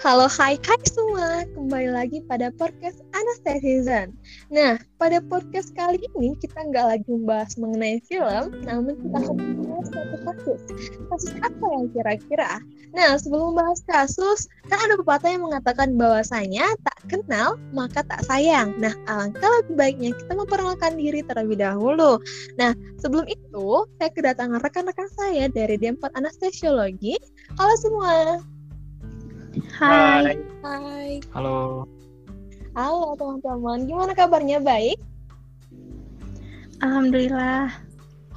Halo, hai, hai semua. Kembali lagi pada podcast Anesthesizen. Nah, pada podcast kali ini kita nggak lagi membahas mengenai film, namun kita akan membahas satu kasus. Kasus apa yang kira-kira? Nah, sebelum membahas kasus, kan ada pepatah yang mengatakan bahwasanya tak kenal maka tak sayang. Nah, alangkah lebih baiknya kita memperkenalkan diri terlebih dahulu. Nah, sebelum itu, saya kedatangan rekan-rekan saya dari D4 Anestesiologi. Halo semua. Hai. Hai. Halo. Halo teman-teman, gimana kabarnya? Baik? Alhamdulillah.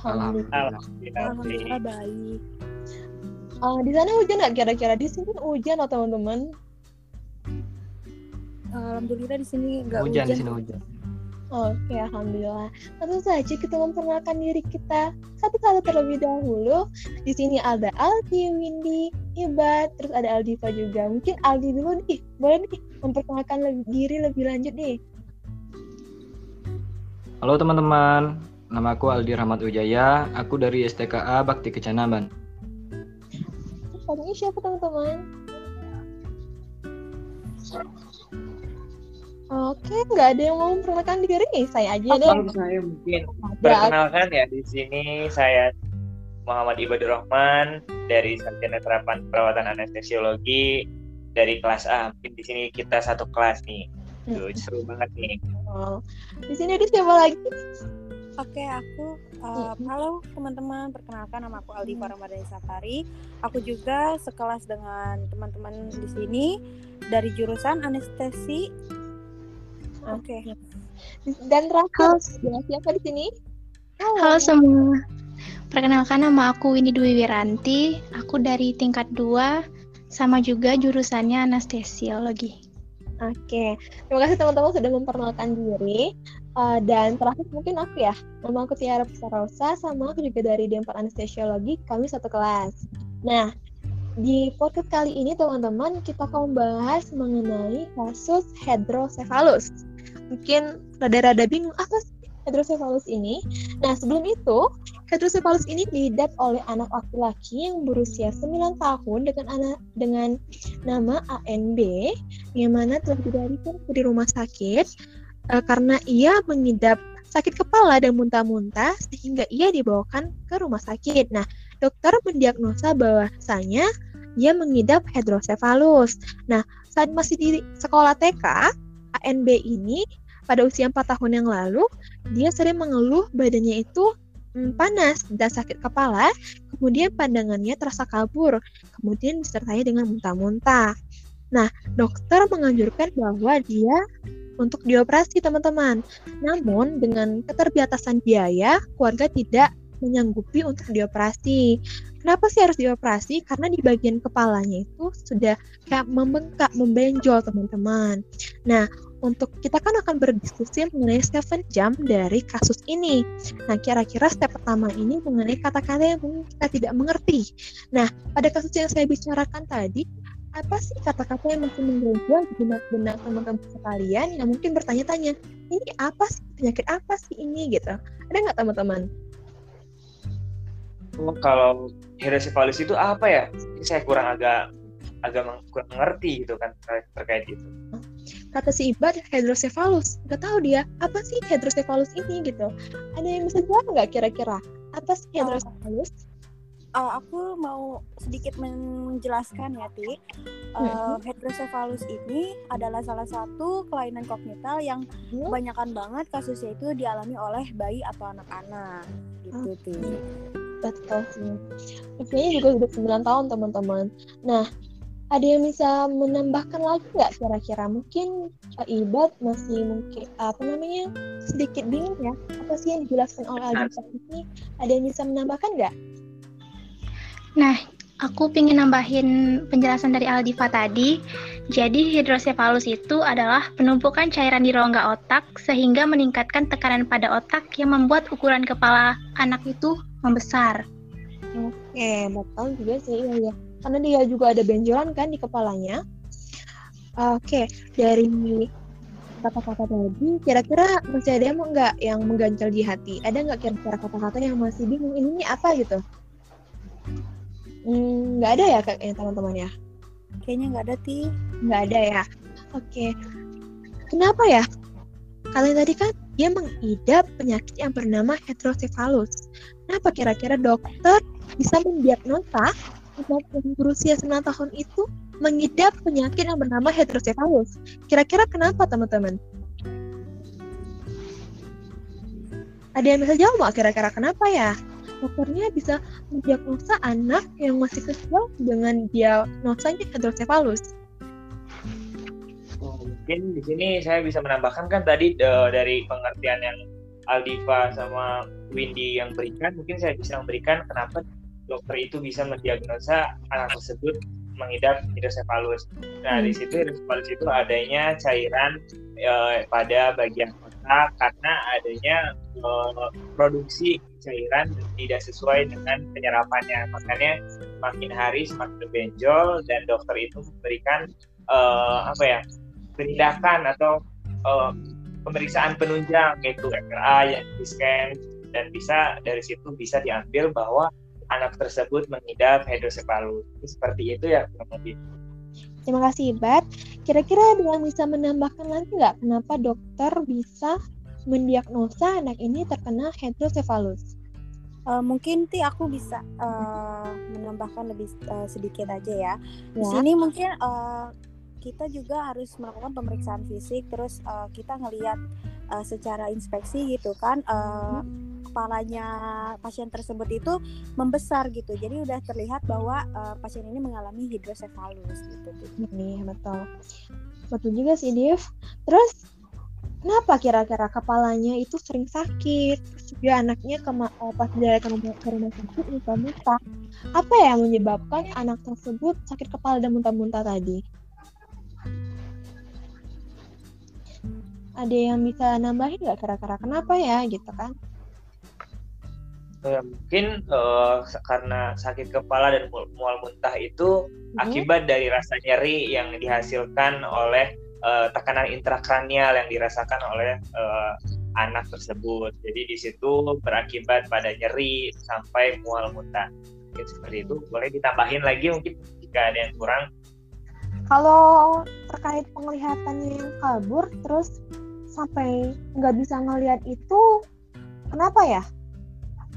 Alhamdulillah. Alhamdulillah baik. Uh, di sana hujan nggak kira-kira? Di sini hujan loh teman-teman. Alhamdulillah di sini nggak Hujan hujan. di sini hujan. Oke, alhamdulillah. Tentu saja kita memperkenalkan diri kita satu-satu terlebih dahulu. Di sini ada Aldi, Windy, Ibat, terus ada Aldiva juga. Mungkin Aldi dulu nih, boleh nih memperkenalkan lebih, diri lebih lanjut nih. Halo teman-teman, nama aku Aldi Rahmat Wijaya. Aku dari STKA Bakti Kencana Ban. Terus ini siapa teman-teman? Oke, nggak ada yang mau memperkenalkan diri. Saya aja deh. Kalau saya mungkin perkenalkan ya di sini saya Muhammad Ibadur Rahman dari Sarjana Terapan Perawatan Anestesiologi dari kelas A. Mungkin di sini kita satu kelas nih. Tuh, seru banget nih. Oh, Di sini ada siapa lagi? Oke, aku uh, halo teman-teman, perkenalkan nama aku Aldi Ramadhani Safari. Aku juga sekelas dengan teman-teman di sini dari jurusan anestesi. Oke. Dan terakhir, ada siapa di sini? Halo semua. Perkenalkan nama aku Winnie Dwi Wiranti. Aku dari tingkat 2 sama juga jurusannya anestesiologi. Oke, terima kasih teman-teman sudah memperkenalkan diri. Uh, dan terakhir mungkin aku ya, nama aku Tiara Pusarosa, sama aku juga dari D4 Anestesiologi, kami satu kelas. Nah, di podcast kali ini teman-teman kita akan membahas mengenai kasus hidrosefalus. Mungkin rada-rada bingung apa sih hidrosefalus ini? Nah, sebelum itu, hidrosefalus ini diidap oleh anak laki-laki yang berusia 9 tahun dengan anak dengan nama ANB yang mana telah dilarikan di rumah sakit eh, karena ia mengidap sakit kepala dan muntah-muntah sehingga ia dibawakan ke rumah sakit. Nah, dokter mendiagnosa bahwasanya ia mengidap hidrosefalus. Nah, saat masih di sekolah TK, ANB ini pada usia 4 tahun yang lalu, dia sering mengeluh badannya itu mm, panas dan sakit kepala, kemudian pandangannya terasa kabur, kemudian disertai dengan muntah-muntah. Nah, dokter menganjurkan bahwa dia untuk dioperasi, teman-teman. Namun, dengan keterbatasan biaya, keluarga tidak menyanggupi untuk dioperasi. Kenapa sih harus dioperasi? Karena di bagian kepalanya itu sudah kayak membengkak, membenjol, teman-teman. Nah, untuk kita kan akan berdiskusi mengenai seven jam dari kasus ini. Nah, kira-kira step pertama ini mengenai kata-kata yang mungkin kita tidak mengerti. Nah, pada kasus yang saya bicarakan tadi, apa sih kata-kata yang masih mengganjal di benak-benak teman-teman sekalian yang mungkin bertanya-tanya, ini apa sih penyakit apa sih ini gitu? Ada nggak teman-teman? Oh, kalau hidrosefalus itu apa ya? Ini saya kurang agak agak kurang mengerti gitu kan ter- terkait itu. Kata si Ibad hidrosefalus, nggak tahu dia apa sih hidrosefalus ini gitu. Ada yang bisa jawab nggak kira-kira apa sih Oh. hidrosefalus? Oh, aku mau sedikit menjelaskan ya, Ti. Uh, hidrosefalus ini adalah salah satu kelainan kognital yang Hmm? kebanyakan banget kasusnya itu dialami oleh bayi atau anak-anak. Gitu, Ti. Betul sih. Usianya juga sudah 9 tahun teman-teman. Nah, ada yang bisa menambahkan lagi nggak kira-kira? Mungkin uh, Ibad masih mungkin apa namanya sedikit bingung ya. Apa sih yang dijelaskan oleh Aldi ini? Ada yang bisa menambahkan nggak? Nah, aku ingin nambahin penjelasan dari Aldiva tadi. Jadi hidrosefalus itu adalah penumpukan cairan di rongga otak sehingga meningkatkan tekanan pada otak yang membuat ukuran kepala anak itu membesar. Oke, betul juga sih iya ya. Karena dia juga ada benjolan kan di kepalanya. Oke, dari kata-kata tadi, kira-kira masih ada yang nggak yang mengganjal di hati? Ada nggak kira-kira kata-kata yang masih bingung ini apa gitu? Hmm, nggak ada ya kayaknya teman-teman ya? Kayaknya nggak ada ti. Nggak ada ya. Oke. Kenapa ya? Kalian tadi kan dia mengidap penyakit yang bernama hidrosefalus. Kenapa kira-kira dokter bisa mendiagnosa anak yang berusia 9 tahun itu mengidap penyakit yang bernama hidrosefalus? Kira-kira kenapa teman-teman? Ada yang bisa jawab kira-kira kenapa ya? Dokternya bisa mendiagnosa anak yang masih kecil dengan diagnosanya hidrosefalus. Oh, mungkin di sini saya bisa menambahkan kan tadi uh, dari pengertian yang Aldiva sama Windy yang berikan, mungkin saya bisa memberikan kenapa dokter itu bisa mendiagnosa anak tersebut mengidap hidrosefalus. Nah, di situ hidrosefalus itu adanya cairan uh, pada bagian otak karena adanya uh, produksi cairan tidak sesuai dengan penyerapannya. Makanya semakin hari semakin benjol dan dokter itu memberikan uh, apa ya tindakan atau uh, pemeriksaan penunjang yaitu MRI yang di scan dan bisa dari situ bisa diambil bahwa anak tersebut mengidap hidrosefalus. Seperti itu ya kurang lebih. Terima kasih, Bat. Kira-kira ada yang bisa menambahkan lagi nggak kenapa dokter bisa mendiagnosa anak ini terkena hidrosefalus? Uh, mungkin ti aku bisa uh, menambahkan lebih uh, sedikit aja ya. Di ya. sini mungkin uh, kita juga harus melakukan pemeriksaan fisik terus uh, kita ngelihat uh, secara inspeksi gitu kan uh, kepalanya pasien tersebut itu membesar gitu. Jadi udah terlihat bahwa uh, pasien ini mengalami hidrosefalus gitu. Ini betul. Betul juga sih Dev. Terus kenapa kira-kira kepalanya itu sering sakit? Terus juga anaknya ke pas dari ke rumah, ke rumah sakit muntah-muntah apa yang menyebabkan anak tersebut sakit kepala dan muntah-muntah tadi? Ada yang bisa nambahin nggak kira-kira? Kenapa ya gitu kan? Ya, mungkin uh, karena sakit kepala dan mual muntah itu hmm. akibat dari rasa nyeri yang dihasilkan oleh uh, tekanan intrakranial yang dirasakan oleh uh, anak tersebut. Jadi di situ berakibat pada nyeri sampai mual muntah. Mungkin seperti itu. Boleh ditambahin lagi mungkin jika ada yang kurang. Kalau terkait penglihatannya yang kabur, terus sampai nggak bisa ngelihat itu kenapa ya?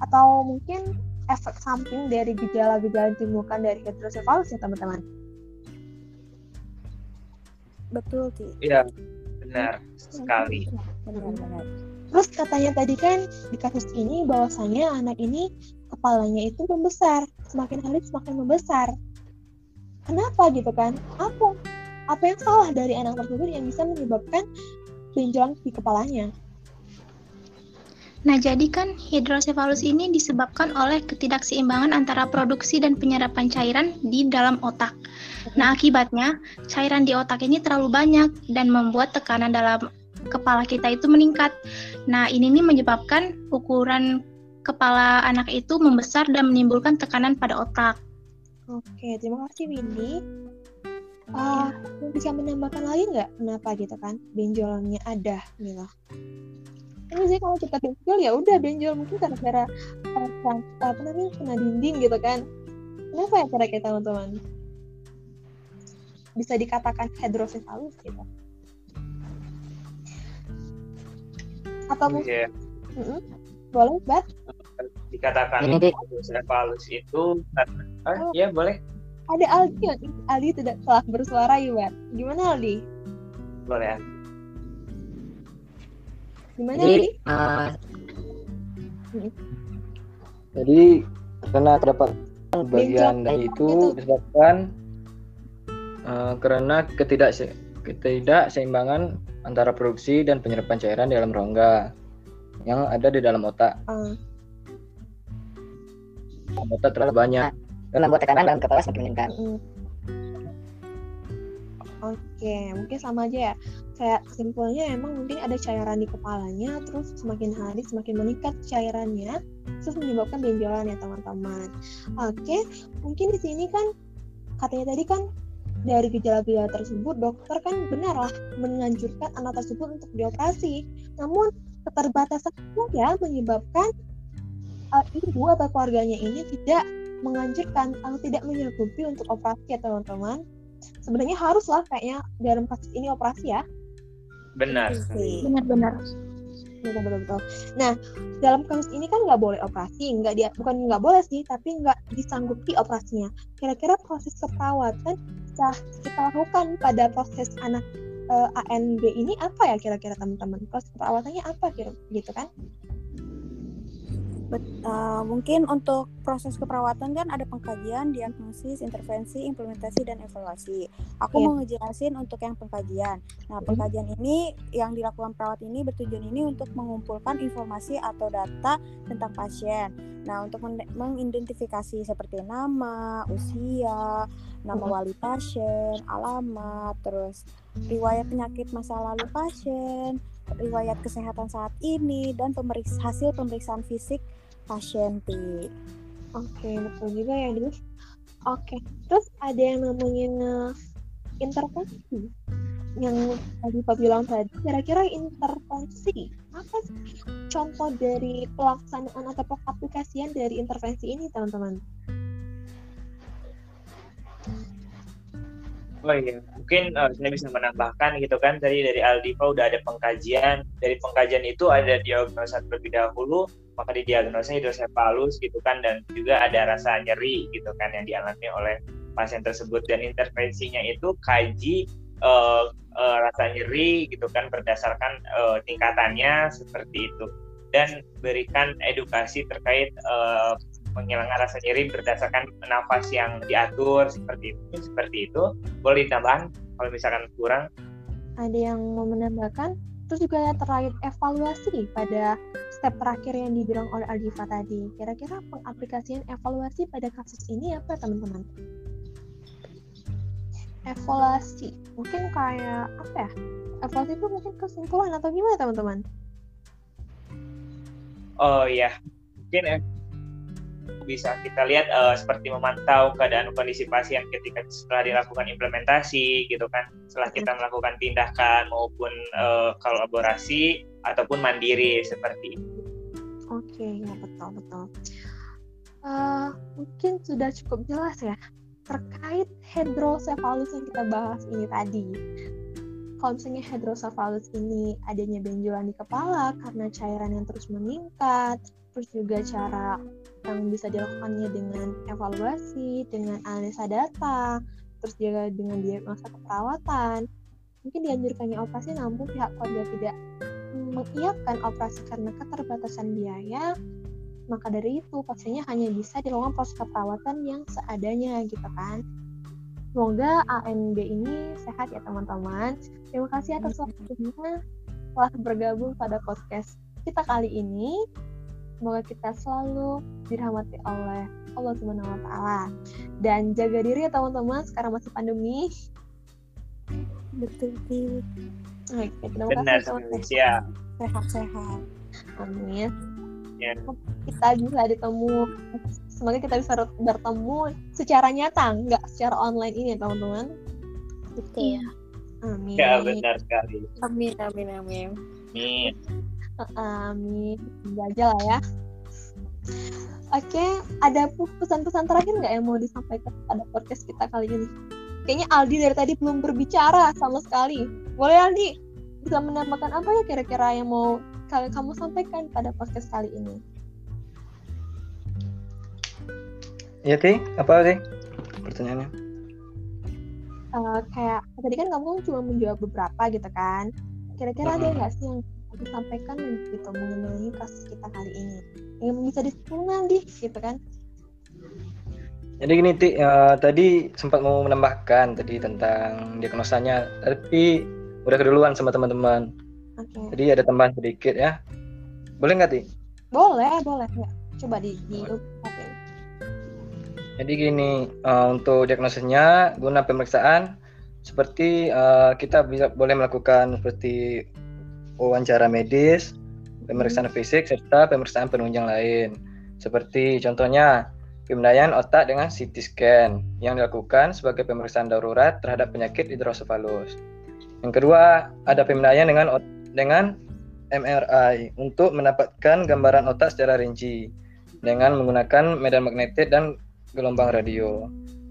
Atau mungkin efek samping dari gejala-gejala ditimbulkan dari hidrosefalus ya teman-teman? Betul sih. Iya, benar sekali. Benar-benar. Terus katanya tadi kan di kasus ini bahwasanya anak ini kepalanya itu membesar, semakin hari semakin membesar. Kenapa gitu kan? Apa apa yang salah dari anak tersebut yang bisa menyebabkan benjolan di kepalanya. Nah, jadi kan hidrosefalus ini disebabkan oleh ketidakseimbangan antara produksi dan penyerapan cairan di dalam otak. Nah, akibatnya cairan di otak ini terlalu banyak dan membuat tekanan dalam kepala kita itu meningkat. Nah, ini nih menyebabkan ukuran kepala anak itu membesar dan menimbulkan tekanan pada otak. Oke, terima kasih Windy uh, bisa menambahkan lagi nggak kenapa gitu kan benjolannya ada Mila ini sih kalau kita benjol ya udah benjol mungkin gara-gara uh, apa namanya kena dinding gitu kan kenapa ya kira-kira teman-teman bisa dikatakan hidrosefalus gitu atau mungkin yeah. mm -hmm. boleh bat dikatakan hidrosefalus itu oh. ya boleh ada Aldi Aldi tidak telah bersuara Iwan. Gimana Aldi? Boleh ya. Gimana jadi? Uh, jadi karena terdapat bagian dari itu disebabkan uh, karena ketidak ketidakseimbangan antara produksi dan penyerapan cairan dalam rongga yang ada di dalam otak. Uh. Otak terlalu banyak dan membuat tekanan dalam kepala semakin meningkat. Mm. Oke, mungkin sama aja ya. Kayak simpulnya emang mungkin ada cairan di kepalanya, terus semakin hari semakin meningkat cairannya, terus menyebabkan benjolan ya teman-teman. Oke, mungkin di sini kan katanya tadi kan dari gejala-gejala tersebut dokter kan benarlah menganjurkan anak tersebut untuk dioperasi. Namun keterbatasan ya menyebabkan uh, ibu atau keluarganya ini tidak menganjurkan atau tidak menyanggupi untuk operasi ya teman-teman. Sebenarnya harus lah kayaknya dalam kasus ini operasi ya. Benar. Benar-benar. betul betul betul. Nah dalam kasus ini kan nggak boleh operasi nggak dia bukan nggak boleh sih tapi nggak disanggupi operasinya. Kira-kira proses keperawatan yang kita lakukan pada proses anak eh, ANB ini apa ya kira-kira teman-teman? Proses perawatannya apa kira gitu kan Bet- eh, mungkin untuk proses keperawatan kan ada pengkajian, diagnosis, intervensi, implementasi, dan evaluasi. Aku Iya. mau ngejelasin untuk yang pengkajian. Nah, pengkajian ini yang dilakukan perawat ini bertujuan ini untuk mengumpulkan informasi atau data tentang pasien. Nah, untuk men- mengidentifikasi seperti nama, usia, nama Mhm. wali pasien, alamat, terus riwayat penyakit masa lalu pasien, riwayat kesehatan saat ini, dan pemeriksa hasil pemeriksaan fisik pasien Ti. Oke, betul juga ya, Div. Oke, terus ada yang namanya intervensi. Yang tadi Pak bilang tadi, kira-kira intervensi apa sih contoh dari pelaksanaan atau pengaplikasian dari intervensi ini, teman-teman? Oh iya, mungkin eh, saya bisa menambahkan gitu kan tadi dari Aldiva udah ada pengkajian. Dari pengkajian itu ada diagnosa terlebih dahulu, maka didiagnosa hidrosefalus gitu kan dan juga ada rasa nyeri gitu kan yang dialami oleh pasien tersebut dan intervensinya itu kaji eh, eh, rasa nyeri gitu kan berdasarkan eh, tingkatannya seperti itu dan berikan edukasi terkait eh, menghilangkan rasa nyeri berdasarkan nafas yang diatur seperti itu seperti itu boleh ditambahkan kalau misalkan kurang Ada yang mau menambahkan? Terus juga terkait evaluasi pada step terakhir yang dibilang oleh Aldiva tadi. Kira-kira pengaplikasian evaluasi pada kasus ini apa, teman-teman? Evaluasi, mungkin kayak apa ya? Evaluasi itu mungkin kesimpulan atau gimana, teman-teman? oh ya mungkin bisa kita lihat eh, seperti memantau keadaan kondisi pasien ketika setelah dilakukan implementasi gitu kan setelah kita melakukan tindakan maupun eh, kolaborasi ataupun mandiri seperti itu Oke, ya betul betul. Eh, mungkin sudah cukup jelas ya terkait hidrosefalus yang kita bahas ini tadi. Kalau misalnya hidrosefalus ini adanya benjolan di kepala karena cairan yang terus meningkat, terus juga cara yang bisa dilakukannya dengan evaluasi, dengan analisa data, terus juga dengan diagnosa keperawatan. Mungkin dianjurkannya operasi namun pihak keluarga tidak mengiyakan operasi karena keterbatasan biaya, maka dari itu pasiennya hanya bisa dilakukan proses perawatan yang seadanya gitu kan. Semoga ANB ini sehat ya teman-teman. Terima kasih atas waktunya telah bergabung pada podcast kita kali ini. Semoga kita selalu dirahmati oleh Allah Subhanahu wa taala. Dan jaga diri ya teman-teman, sekarang masih pandemi. Betul Ti. Oke, terima benar kasih teman-teman. Sehat-sehat. Amin. Ya. Kita bisa ditemu, semoga kita bisa bertemu secara nyata, nggak secara online ini ya teman-teman. Iya. Amin. ya benar sekali Amin, amin, amin. Amin. Amin. Semoga aja lah ya. Oke, ada pesan-pesan terakhir nggak yang mau disampaikan pada podcast kita kali ini? Kayaknya Aldi dari tadi belum berbicara sama sekali. Boleh Aldi? Bisa menambahkan apa ya kira-kira yang mau kalian kamu sampaikan pada podcast kali ini? Iya, Ti? Apa, Ti? Pertanyaannya. Eh, kayak tadi kan kamu cuma menjawab beberapa gitu kan. Kira-kira ada Mhm. nggak sih yang disampaikan gitu mengenai kasus kita kali ini? Yang bisa disimpulkan di gitu kan? Jadi gini, Ti, eh, tadi sempat mau menambahkan tadi tentang diagnosanya, tapi udah keduluan sama teman-teman. Oke. Jadi ada tambahan sedikit ya. Boleh nggak, Ti? Boleh, boleh. Nggak. Coba di di oke. Jadi gini, eh, untuk diagnosisnya guna pemeriksaan seperti eh, kita bisa boleh melakukan seperti wawancara medis, pemeriksaan fisik serta pemeriksaan penunjang lain. Seperti contohnya pemindaian otak dengan CT scan yang dilakukan sebagai pemeriksaan darurat terhadap penyakit hidrosefalus. Yang kedua, ada pemindaian dengan dengan MRI untuk mendapatkan gambaran otak secara rinci dengan menggunakan medan magnetik dan gelombang radio.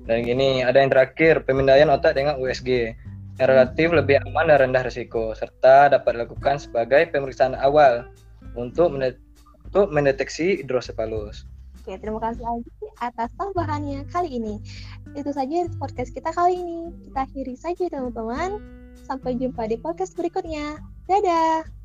Dan gini, ada yang terakhir, pemindaian otak dengan USG. Yang relatif lebih aman dan rendah risiko, serta dapat dilakukan sebagai pemeriksaan awal untuk, untuk mendeteksi hidrosefalus. Oke, terima kasih lagi atas tambahannya kali ini. Itu saja podcast kita kali ini. Kita akhiri saja teman-teman. Sampai jumpa di podcast berikutnya. Dadah!